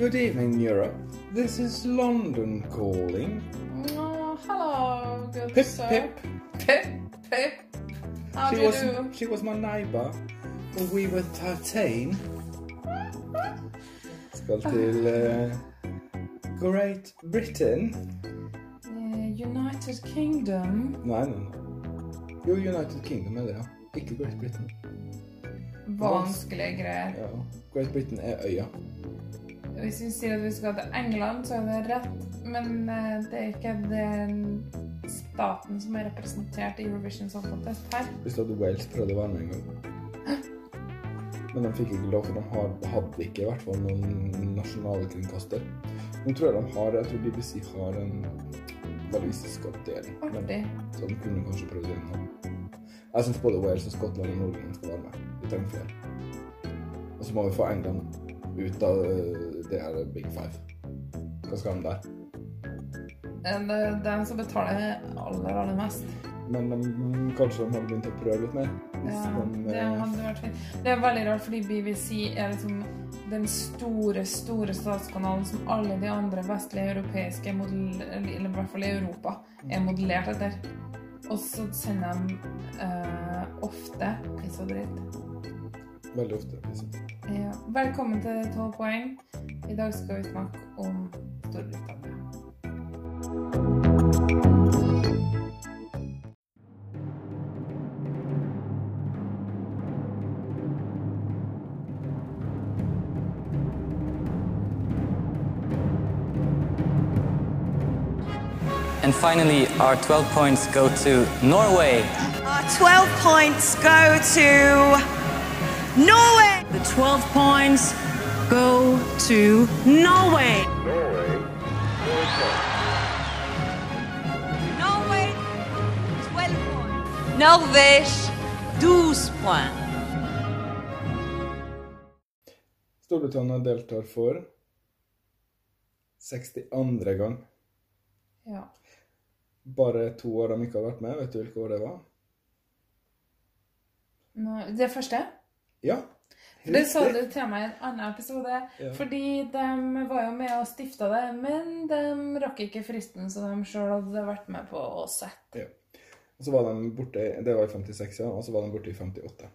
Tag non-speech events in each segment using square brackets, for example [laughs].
Good evening, Europe. This is London calling. Oh, hello, good Pip, sir. pip. Pip, pip. How do She you was, do? she was my neighbor when we were 13. Skal til eh, Great Britain. Eh, United Kingdom. Nei, nei, nei. Jo, United Kingdom er det, ja. Ikke Great Britain. Vanskelige greier. Ja. Great Britain er øya. Hvis vi sier at vi skal til England, så er det rett. Men eh, det er ikke den staten som er representert i Eurovision Song Contest her. Hvis du hadde Wales prøvde å være med en gang. Men de fikk ikke lov, for de har, hadde ikke i hvert fall noen nasjonale kringkaster. Nå tror jeg de har Jeg tror BBC har en walisisk avdeling. Artig. Så de kunne kanskje prøvd igjen nå. Jeg syns både Wales og Skottland og Nordland skal være med. Vi trenger flere. Og så må vi få England ut av øh, det her Big Five. Hva skal han der? Eh, Det er den som betaler aller, aller mest. Men de, kanskje de hadde begynt å prøve litt mer? Ja, de, det øh, hadde vært fint. Det er veldig rart, fordi BBC er liksom den store, store statskanalen som alle de andre vestlige europeiske modell, eller i hvert fall i Europa, er modellert etter. Og så sender de uh, ofte piss og dritt. Veldig ofte. Liksom. Ja. Velkommen til 12 poeng. I dag skal vi snakke om Storbritannia. And finally, our 12 points go to Norway. Our 12 points go to Norway. The 12 points go to Norway. Norway, 12 points. Norvège, 12 points. Storbritannia deltar for 62. gang. Ja. Bare to år de ikke har vært med. Vet du hvilke år det var? Det første? Ja. Det sa du til meg i en annen episode. Ja. Fordi de var jo med og stifta det, men de rakk ikke fristen som de sjøl hadde vært med på å sette. Ja. Og så var de borte Det var i 56, ja. Og så var de borte i 58.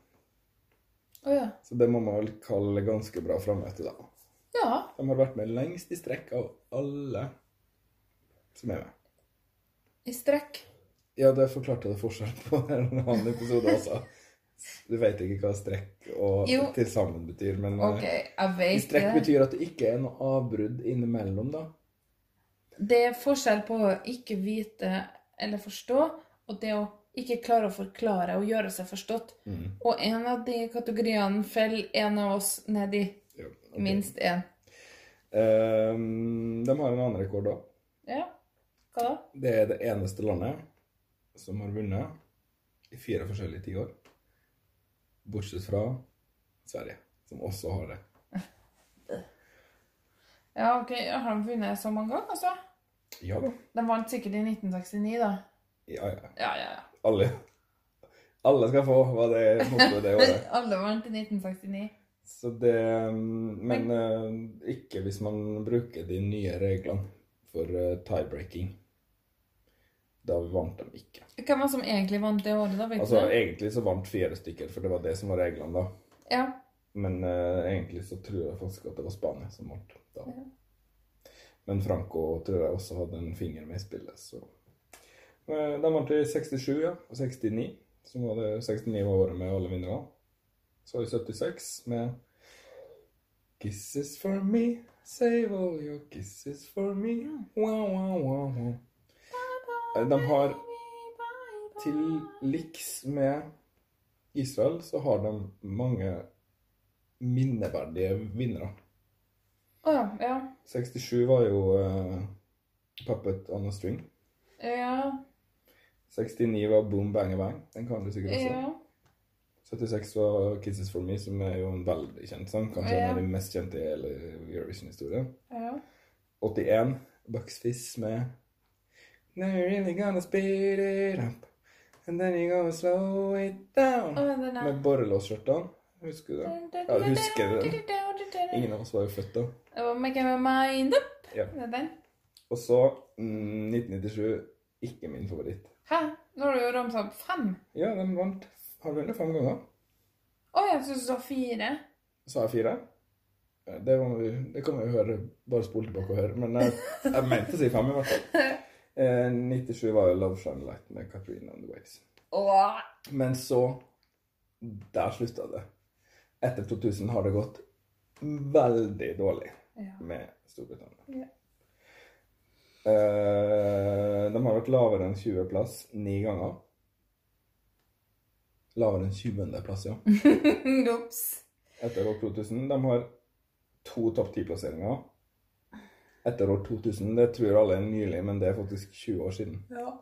Oh, ja. Så det må man vel kalle ganske bra frammøte, da. Ja. De har vært med lengst i strekk av alle som er med. I strekk. Ja, det forklarte det forskjell på en annen episode også. Du vet ikke hva strekk og Jo. til sammen betyr, men eh, OK, jeg i vet strekk det. betyr at det ikke er noe avbrudd innimellom, da. Det er forskjell på å ikke vite eller forstå, og det å ikke klare å forklare og gjøre seg forstått. Mm. Og en av de kategoriene faller en av oss ned i. Ja, ok. Minst én. Um, de har en annen rekord òg. Ja. Hva da? Det er det eneste landet som har vunnet i fire forskjellige tiår. Bortsett fra Sverige, som også har det. [laughs] Ja, ok, Har de vunnet så mange ganger, altså? Ja da. De vant sikkert i 1969, da. Ja, ja. Ja, ja, ja. Alle. Alle skal få, var det mottoet det året. [laughs] Alle vant i 1969. Så det Men eh, ikke hvis man bruker de nye reglene for eh, tie-breaking. Da vant de ikke. Hvem var det som egentlig vant det året, da? Altså, egentlig så vant fire stykker, for det var det som var reglene da. Ja. Men uh, egentlig så tror jeg faktisk at det var Spania som vant da. Men Franco tror jeg også hadde en finger med i spillet, så Eh, De vant i 67, ja, og 69. Så var det 69 var året med alle vinnerne. Så i 76 med Kisses for me, save all your kisses for me. Wow, wow, wow, wow. De har til liks med Israel, så har de mange minneverdige vinnere. Å ja. Ja. 67 var jo uh, Puppet on a String. Ja. 69 var Boom Bang Bang. Den kan du sikkert også. ja. 76 var Kisses for Me, som er jo en veldig kjent sang. Kanskje Ja. en av de mest kjente i hele Eurovision-historien. ja. 81 Bucks Fizz med Now you're really gonna speed it up And then you're gonna slow it down Oh, den er- Med borrelåsskjørtene. Husker du det? Ja, du husker det. Ingen av oss var jo født da. Oh, Make My Mind Up. Ja. Det er den. Og så mm, 1997. Ikke min favoritt. Hæ? Nå har du jo ramsa opp fem. Ja, den vant Har vunnet fem ganger. Å, jeg syns du sa fire. Sa jeg fire? Det, var, det kan vi jo høre. Bare spole tilbake og høre. Men jeg, jeg mente å si fem, i hvert fall. [laughs] Eh, 97 var jo Love Shine Light med Katrina and the Waves. Åh. Men så Der slutta det. Etter 2000 har det gått veldig dårlig Ja. med Storbritannia. Ja. Eh, de har vært lavere enn 20.-plass ni ganger. Lavere enn 20.-plass, ja. [laughs] Ops. Etter år 2000. De har to topp 10-plasseringer. Etter år 2000. Det tror alle er nylig, men det er faktisk 20 år siden. Ja.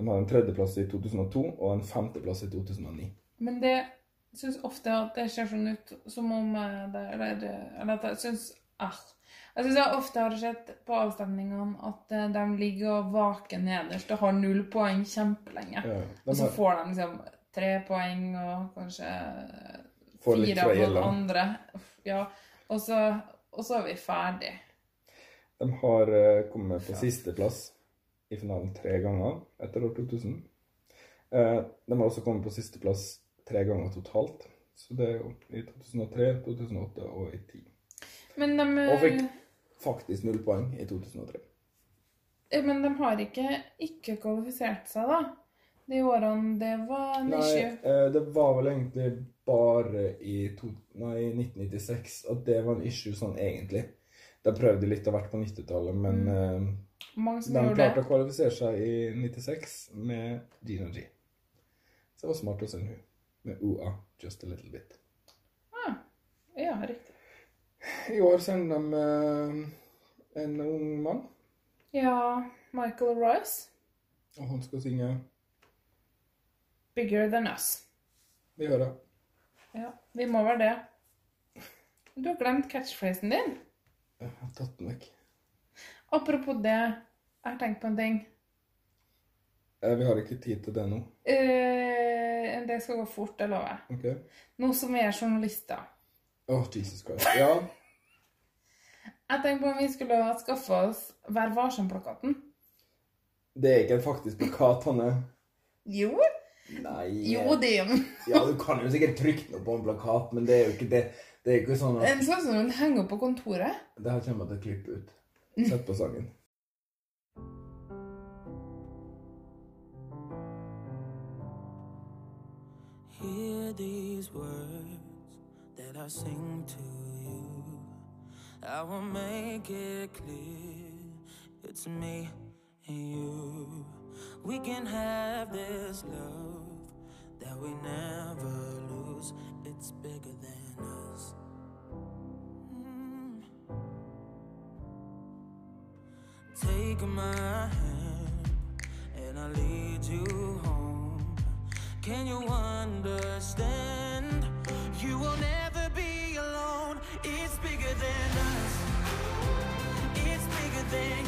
De har en tredjeplass i 2002 og en femteplass i 2009. Men det syns ofte at det ser sånn ut som om eh, det Eller, eller at jeg syns ah, Jeg syns jeg ofte har sett på avstemningene at eh, de ligger og vaker nederst og har null poeng kjempelenge. Ja, Og så får de liksom tre poeng og kanskje fire på av noen andre. Ja, og så, og så er vi ferdig. De har eh, kommet på sisteplass i finalen tre ganger etter år 2000. Eh, de har også kommet på sisteplass tre ganger totalt. Så det er jo i 2003, 2008 og i 10. Men de, Og fikk faktisk null poeng i 2003. eh, men de har ikke ikke kvalifisert seg, da. De årene det var en Nei, issue. eh, det var vel egentlig bare i to, nei, 1996 at det var en issue sånn egentlig. De prøvde litt og vært på 90-tallet, men mm. Som de gjorde klarte det. å kvalifisere seg i 96 med Gina G. Så det var smart å sende hun med OA just a little bit. Ah, ja, riktig. I år sender de eh, en ung mann, Ja, Michael Rice. og han skal synge Bigger than us. Vi hører. Ja, vi må være det. Du har glemt catchphrasen din. Jeg har tatt den vekk. Apropos det, jeg har tenkt på en ting. Eh, vi har ikke tid til det nå. Eh, det skal gå fort, det lover jeg. Ok? Nå som vi er journalister. Åh, Jesus Christ. Ja, [laughs] Jeg tenkte på om vi skulle ha skaffa oss Vær varsom-plakaten. det er ikke en faktisk plakat, Hanne. Jo. Nei. Jo, det er jo Ja, du kan jo sikkert trykke noe på en plakat, men det er jo ikke det. Det er ikke sånn at en sånn som hun henger opp på kontoret. Det her kommer til å klippe ut. Sett på sangen. Hear these words that I sing to you. I will make it clear it's me and you. We can have this love that we never lose. It's bigger than us. Mm. Take my hand and I'll lead you home. Can you understand? You will never be alone. It's bigger than us. It's bigger than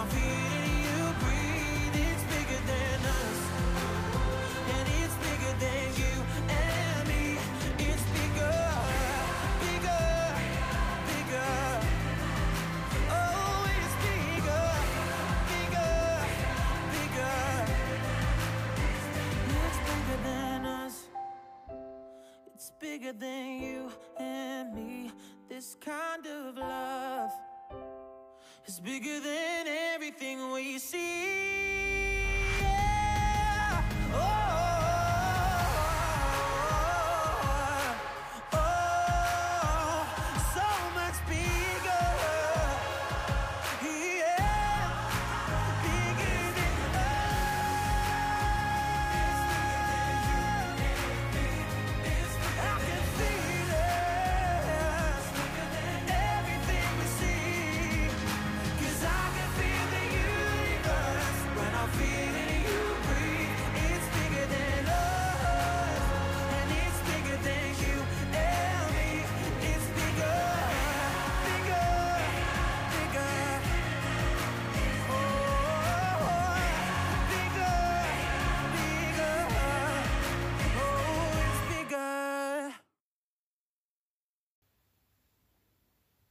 I'll be is bigger than everything we see. Yeah. Oh,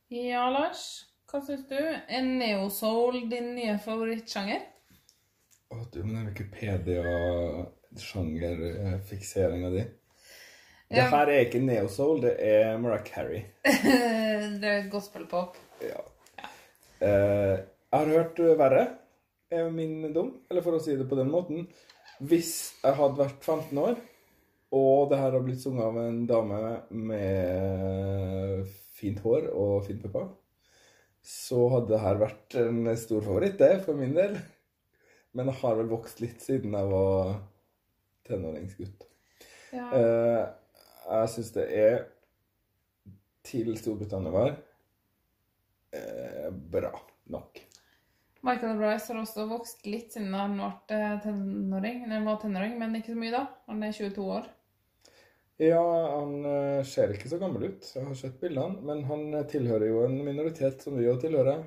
Ja, Lars. Hva syns du? Er neosoul din nye favorittsjanger? Å, du, men den Wikipedia-sjangerfikseringa di. Det her er ikke neosoul, det er Mariah Carey. [laughs] det er gospelpop. Ja. Eh, jeg har hørt verre, er min dom. Eller for å si det på den måten Hvis jeg hadde vært 15 år, og det her har blitt sunget av en dame med fint hår og fint puppa, så hadde det her vært en stor favoritt, det, for min del. Men jeg har vel vokst litt siden jeg var tenåringsgutt. Ja. Eh, jeg syns det er til Storbritannia var eh, bra nok. Michael Bryce har også vokst litt siden han ble eh, tenåring. Var tenåring, men ikke så mye da. Han er 22 år. Ja, han eh, ser ikke så gammel ut. Jeg har sett bildene. Men han eh, tilhører jo en minoritet som vi òg tilhører.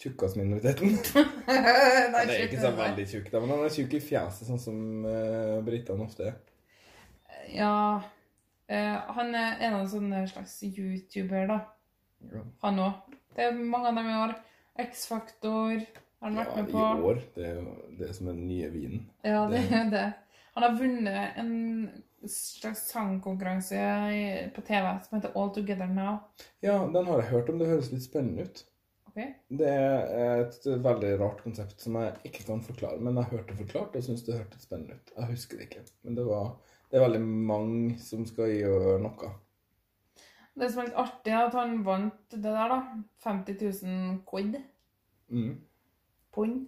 Tjukkasminoriteten. [laughs] [laughs] Han er ikke så veldig tjukk, da, men han er tjukk i fjeset, sånn som uh, britene ofte er. Ja uh, Han er en av sånne slags YouTuber, da. Ja. Han òg. Det er mange av dem i år. X-Faktor har han Ja, vært med i år. Det er jo det som er den nye vinen. Ja, det er det. Han har vunnet en slags sangkonkurranse på TV som heter All Together Now. Ja, den har jeg hørt om. Det høres litt spennende ut. Okay. Det er et veldig rart konsept som jeg ikke kan forklare, men jeg hørte forklart og syntes det hørtes spennende ut. Jeg husker det ikke, men det, var, det er veldig mange som skal gjøre noe. Det som er litt artig, er at han vant det der, da. 50 000 quid. Mm. Pund.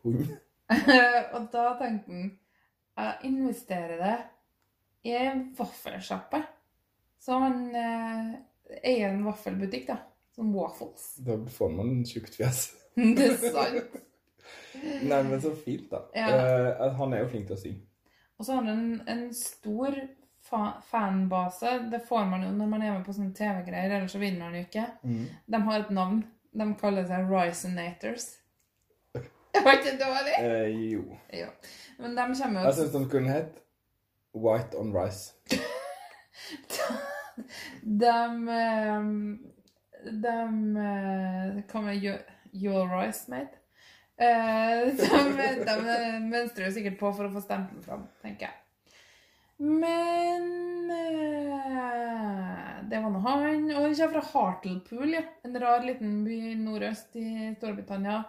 Pund. [laughs] og da tenkte han jeg investerer det i en vaffelsjappe. Så han eh, eier en vaffelbutikk, da. Som waffles. Da får man tjukt fjes. [laughs] det er sant. Nei, men så fint, da. Ja. Uh, han er jo flink til å synge. Og så har han en, en stor fa fanbase. Det får man jo når man er med på sånne TV-greier, ellers så vinner man jo ikke. Mm. De har et navn. De kaller seg Risenators. [laughs] Var ikke det dårlig? Eh, jo. jo. Men de kommer jo Jeg syns de kunne hett White on Rice. [laughs] De eh, De kommer... Hva med your, your rice, mate? Eh, [laughs] de, de mønstrer jo sikkert på for å få stempelen fram, tenker jeg. Men eh, Det var nå han. Og han kommer fra Hartlepool, ja. En rar liten by nordøst i Storbritannia.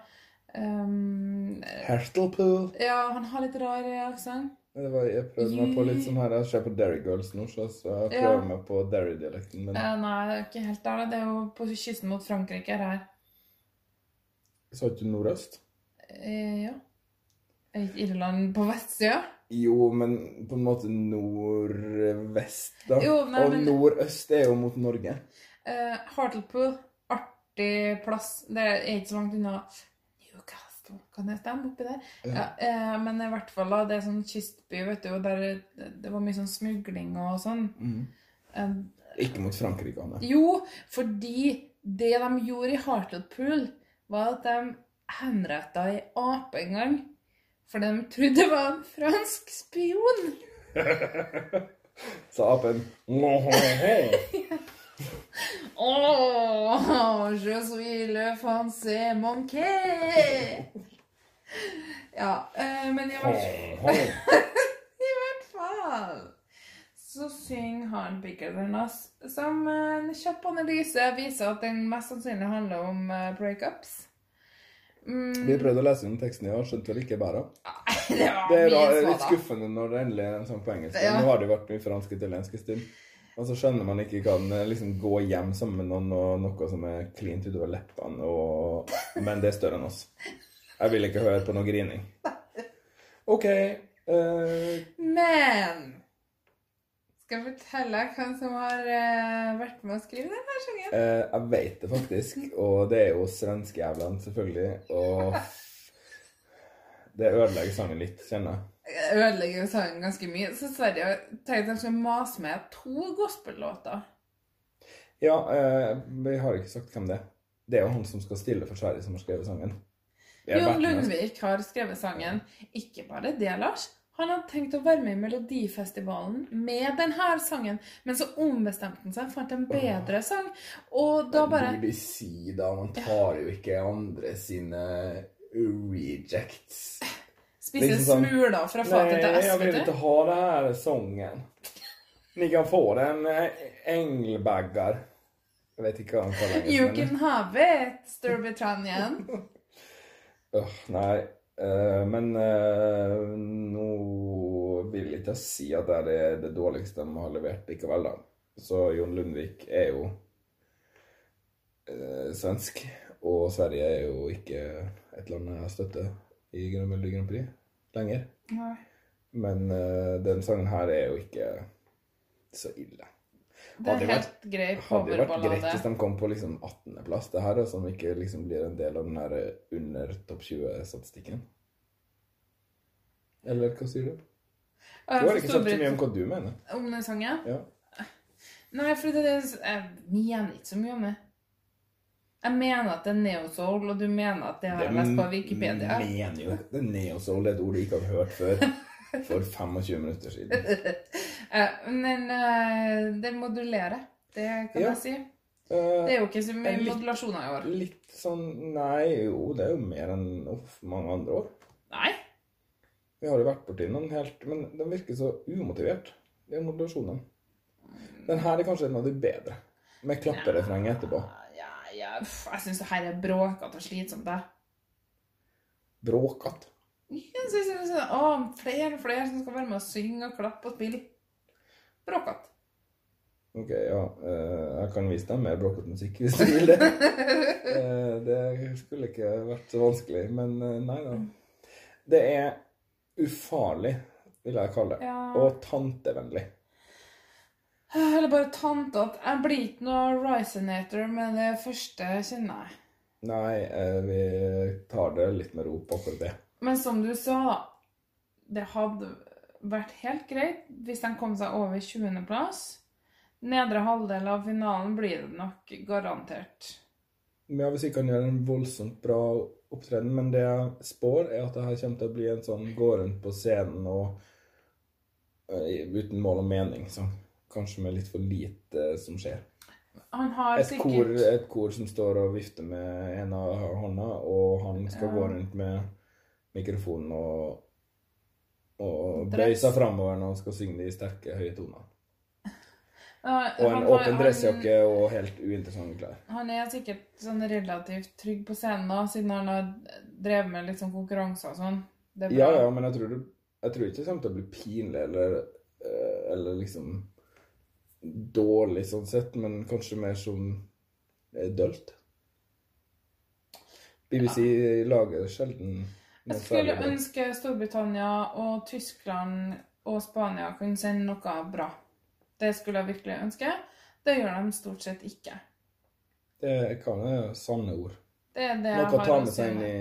Um, Hartlepool. ja, han har litt rar aksent. Det var, jeg prøvde meg på litt sånn her Jeg ser på Derry Girls nå, så jeg jeg Ja. prøver meg på Derry-dialekten. min. Uh, nei, det er ikke helt der. Det er jo på kysten mot Frankrike her. sa ikke du nordøst? Uh, ja. Er ikke Irland på vestsida? Jo, men på en måte nordvest, da. Jo, nei, Og men- nordøst er jo mot Norge. Uh, Hartlepool, artig plass. Det er ikke så langt unna Newcastle. Kan det stemme oppi der? Ja. eh, men i hvert fall, da. Det er sånn kystby, vet du, og der det, var mye sånn smugling og sånn. Eh, Ikke mot Frankrike, Anne. jo, fordi det de gjorde i Hartlepool, var at de henretta ei ape en gang. For de trodde det var en fransk spion. [laughs] Sa apen. [laughs] Oh, je suis le français monkey! Ja, eh, men i hvert, [laughs] i hvert fall så synger han Bigger Than Us, som en kjapp analyse viser at den mest sannsynlig handler om eh, breakups. Mm, Vi prøvde å lese gjennom teksten i år, skjønte vel ikke bare. [laughs] det Det er da, litt skuffende når det endelig er en sang på engelsk. Ja. Nå har det vært mye fransk og italiensk en stund. Og så skjønner man ikke kan liksom gå hjem sammen med noen og noe som er klint utover leppene, og... men det er større enn oss. Jeg vil ikke høre på noe grining. OK. uh... Men skal jeg fortelle hvem som har uh, vært med å skrive denne sangen? Uh, jeg vet det faktisk, og det er jo svenskejævlene, selvfølgelig. Og [laughs] det ødelegger sangen litt, kjenner jeg. Ødelegger jo sangen ganske mye. Så Sverige tenkt at de skal mase med to gospellåter. Ja, eh, vi har ikke sagt hvem det er. Det er jo han som skal stille for Sverige, som har skrevet sangen. Jon Lundvik har skrevet sangen. Ikke bare det, Lars. Han hadde tenkt å være med i Melodifestivalen med denne sangen, men så ombestemte han seg, fant en bedre sang, og da bare BBC, da. Man tar jo ikke andre sine rejects. Spiste liksom smuler fra fatet til Nej, jag vill vil inte ha den här sången. Ni kan få den, eh, Engelbaggar. Jag vet inte vad han kallar den. You can have it, Storbritannian. uh, [laughs] nei, uh, men uh, nå vil ikke jeg si at det er det dårligste de har levert likevel, da. Så Jon Lundvik er jo uh, svensk, og Sverige er jo ikke et land jeg støtter i Melodi Grand Prix lenger. Nei. Men uh, den sangen her er jo ikke så ille. Det er helt grei Hadde jo vært greit hvis de kom på liksom 18.-plass, det her, som ikke liksom blir en del av den her under topp 20-statistikken. Eller hva sier du? Du har ikke sagt så mye om hva du mener. Om den sangen? Ja. Nei, for det jeg mener ikke så mye om det. Jeg mener at det er neo-soul, og du mener at det har jeg lest på Wikipedia. Jeg mener jo Det er neosoul, det er et ord du ikke har hørt før. For 25 minutter siden. [laughs] Men eh, det modulerer, det kan Ja. jeg si. Eh, Det er jo ikke så mye litt- modulasjoner i år. litt sånn Nei, jo, det er jo mer enn uff, mange andre år. Nei. Vi har jo vært borti noen helt Men de virker så umotivert, de modulasjonene. Den her er kanskje en av de bedre. Med klapperefreng etterpå. Ja, ja, jeg syns det her er bråkete og slitsomt. jeg. Bråkete. Jeg synes jeg å, flere og flere som skal være med og synge og klappe og spille. Bråkete. Ok, ja. eh, jeg kan vise deg mer bråkete musikk hvis du vil det. [laughs] Eh, det skulle ikke vært så vanskelig, men eh, nei da. Det er ufarlig, vil jeg kalle det. Ja. Og tantevennlig. Eller bare tante at Jeg blir ikke noe Risenator med det første, kjenner jeg. Nei, eh, vi tar det litt med ro på akkurat det. Men som du sa, det hadde vært helt greit hvis de kom seg over 20. plass. Nedre halvdel av finalen blir det nok garantert. Men ja, hvis ikke han gjør en voldsomt bra opptreden, men det jeg spår, er at det her kommer til å bli en sånn gå rundt på scenen og eh, uten mål og mening, så kanskje med litt for lite som skjer. Han har Et sikkert kor, et kor som står og vifter med en av hånda, og han skal Ja. gå rundt med mikrofonen og, og bøye seg framover når han skal synge de sterke, høye tonene. Uh, Og en han har- åpen dressjakke og helt uinteressante klær. Han er sikkert sånn relativt trygg på scenen, nå, siden han har drevet med litt sånn konkurranser og sånn. Ja, ja, men jeg tror, det, jeg tror ikke det kommer til å bli pinlig eller, eh, eller liksom dårlig sånn sett, men kanskje mer som eh, dølt. BBC lager sjelden Jeg skulle særlig ønske Storbritannia og Tyskland og Spania kunne sende noe bra. Det skulle jeg virkelig ønske. Det gjør de stort sett ikke. Det kan være sanne ord. Det er det Noe å ta med seg inn i,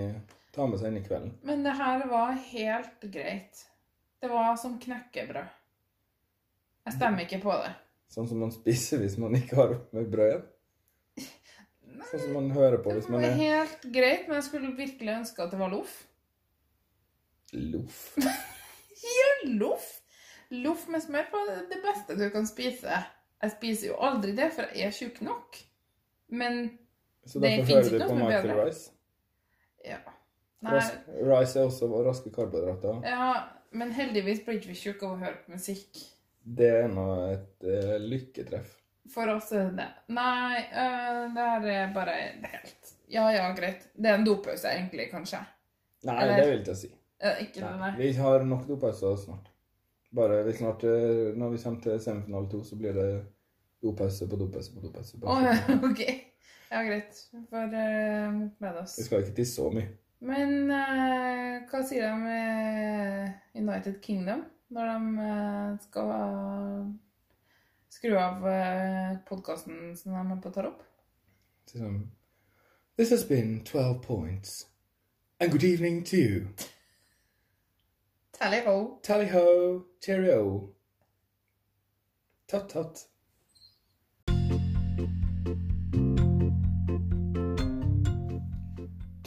ta med seg inn i kvelden. Men det her var helt greit. Det var som knekkebrød. Jeg stemmer ikke på det. Sånn som man spiser hvis man ikke har med brød. Sånn som man hører på hvis man var er helt greit, men jeg skulle virkelig ønske at det var loff. loff. [laughs] Ja, loff! Loff med smør på er det beste du kan spise. Jeg spiser jo aldri det, for jeg er tjukk nok. Men Så Det fins finnes hører du ikke på noe som er Michael bedre. Rice. ja. Rice er også raske karbohydrater. ja, men heldigvis blir ikke vi tjukke av å høre på musikk. Det er nå et uh, lykketreff. For oss er det det. Nei, uh, det her er bare helt Ja, ja, greit. Det er en dopause, egentlig, kanskje. Nei, Eller- det vil ikke jeg si. Uh, ikke det, Nei. nei. Vi har nok dopauser snart. Bare vi snart, eh, når vi kommer til semifinale to, så blir det dopause på dopause på dopause. på Å, Oh, ja, ok. Ja, greit. Vi får med oss. Vi skal ikke til så mye. Men hva sier de med United Kingdom når de eh, skal skru av uh, podkasten som de er på å ta opp? This has been 12 points. And good evening to you. Tally ho. Tally ho, cheerio. Tatt.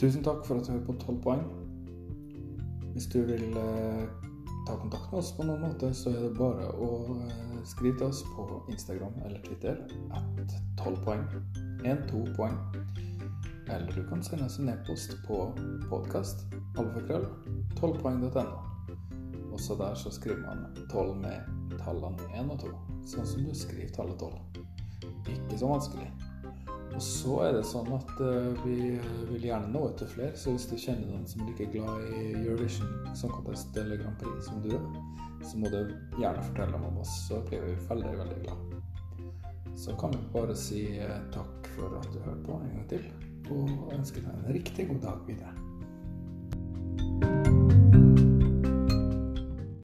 Tusen takk for at du hører på 12 poeng. Hvis du vil eh, ta kontakt med oss på noen måte, så er det bare å eh, skrive til oss på Instagram eller Twitter at 12 poeng. 1-2 poeng. Eller du kan sende oss en e-post på podkast alfakrøll 12poeng.no. Også der så skriver man 12 med tallene 1 og 2, sånn som du skriver tallet 12. Ikke så vanskelig. Og så er det sånn at eh, vi vil gjerne nå ut til flere, så hvis du kjenner noen som er like glad i Eurovision Song Contest eller Grand Prix som du er, så må du gjerne fortelle dem om oss, så blir vi veldig, veldig glad. Så kan vi bare si eh, takk for at du hørte på en gang til, og ønske deg en riktig god dag videre.